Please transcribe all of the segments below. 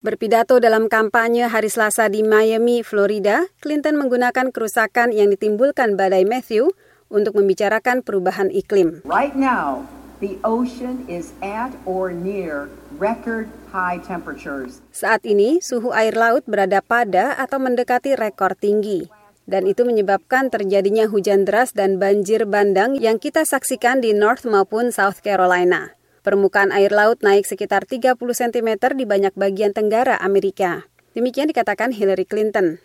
Berpidato dalam kampanye hari Selasa di Miami, Florida, Clinton menggunakan kerusakan yang ditimbulkan badai Matthew untuk membicarakan perubahan iklim. Right now, the ocean is at or near record high temperatures. Saat ini, suhu air laut berada pada atau mendekati rekor tinggi. Dan itu menyebabkan terjadinya hujan deras dan banjir bandang yang kita saksikan di North maupun South Carolina. Permukaan air laut naik sekitar 30 cm di banyak bagian tenggara Amerika. Demikian dikatakan Hillary Clinton.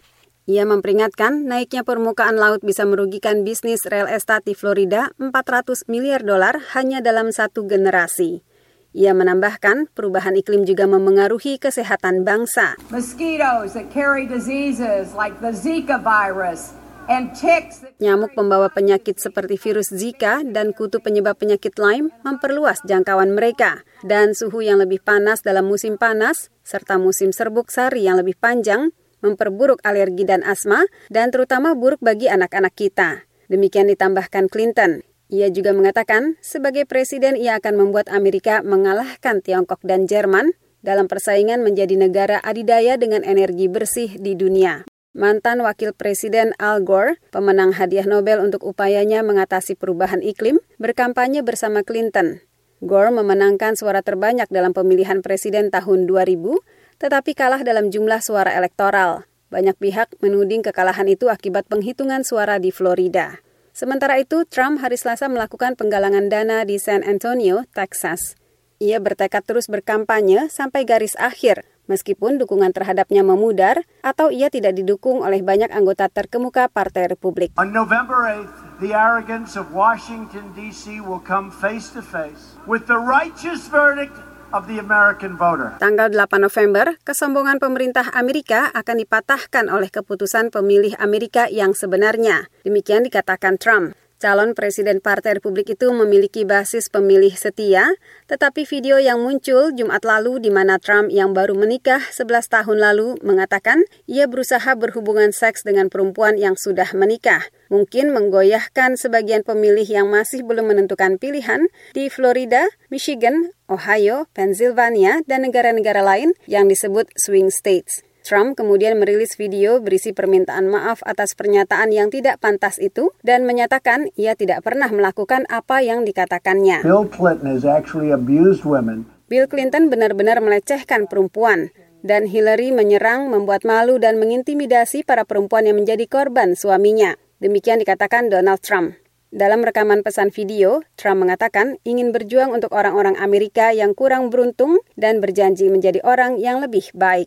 Ia memperingatkan naiknya permukaan laut bisa merugikan bisnis real estate di Florida 400 miliar dolar hanya dalam satu generasi. Ia menambahkan perubahan iklim juga memengaruhi kesehatan bangsa. Mosquitoes that carry diseases like the Zika virus Nyamuk pembawa penyakit seperti virus Zika dan kutu penyebab penyakit Lyme memperluas jangkauan mereka. Dan suhu yang lebih panas dalam musim panas, serta musim serbuk sari yang lebih panjang, memperburuk alergi dan asma, dan terutama buruk bagi anak-anak kita. Demikian ditambahkan Clinton. Ia juga mengatakan, sebagai presiden ia akan membuat Amerika mengalahkan Tiongkok dan Jerman dalam persaingan menjadi negara adidaya dengan energi bersih di dunia. Mantan Wakil Presiden Al Gore, pemenang hadiah Nobel untuk upayanya mengatasi perubahan iklim, berkampanye bersama Clinton. Gore memenangkan suara terbanyak dalam pemilihan presiden tahun 2000, tetapi kalah dalam jumlah suara elektoral. Banyak pihak menuding kekalahan itu akibat penghitungan suara di Florida. Sementara itu, Trump hari Selasa melakukan penggalangan dana di San Antonio, Texas. Ia bertekad terus berkampanye sampai garis akhir, meskipun dukungan terhadapnya memudar atau ia tidak didukung oleh banyak anggota terkemuka Partai Republik. On November 8th, the arrogance of Washington DC will come face to face with the righteous verdict of the American voter. Tanggal 8 November, kesombongan pemerintah Amerika akan dipatahkan oleh keputusan pemilih Amerika yang sebenarnya. Demikian dikatakan Trump. Calon Presiden Partai Republik itu memiliki basis pemilih setia, tetapi video yang muncul Jumat lalu di mana Trump yang baru menikah 11 tahun lalu mengatakan ia berusaha berhubungan seks dengan perempuan yang sudah menikah. Mungkin menggoyahkan sebagian pemilih yang masih belum menentukan pilihan di Florida, Michigan, Ohio, Pennsylvania, dan negara-negara lain yang disebut swing states. Trump kemudian merilis video berisi permintaan maaf atas pernyataan yang tidak pantas itu dan menyatakan ia tidak pernah melakukan apa yang dikatakannya. Bill Clinton has actually abused women. Bill Clinton benar-benar melecehkan perempuan dan Hillary menyerang, membuat malu dan mengintimidasi para perempuan yang menjadi korban suaminya. Demikian dikatakan Donald Trump. Dalam rekaman pesan video, Trump mengatakan ingin berjuang untuk orang-orang Amerika yang kurang beruntung dan berjanji menjadi orang yang lebih baik.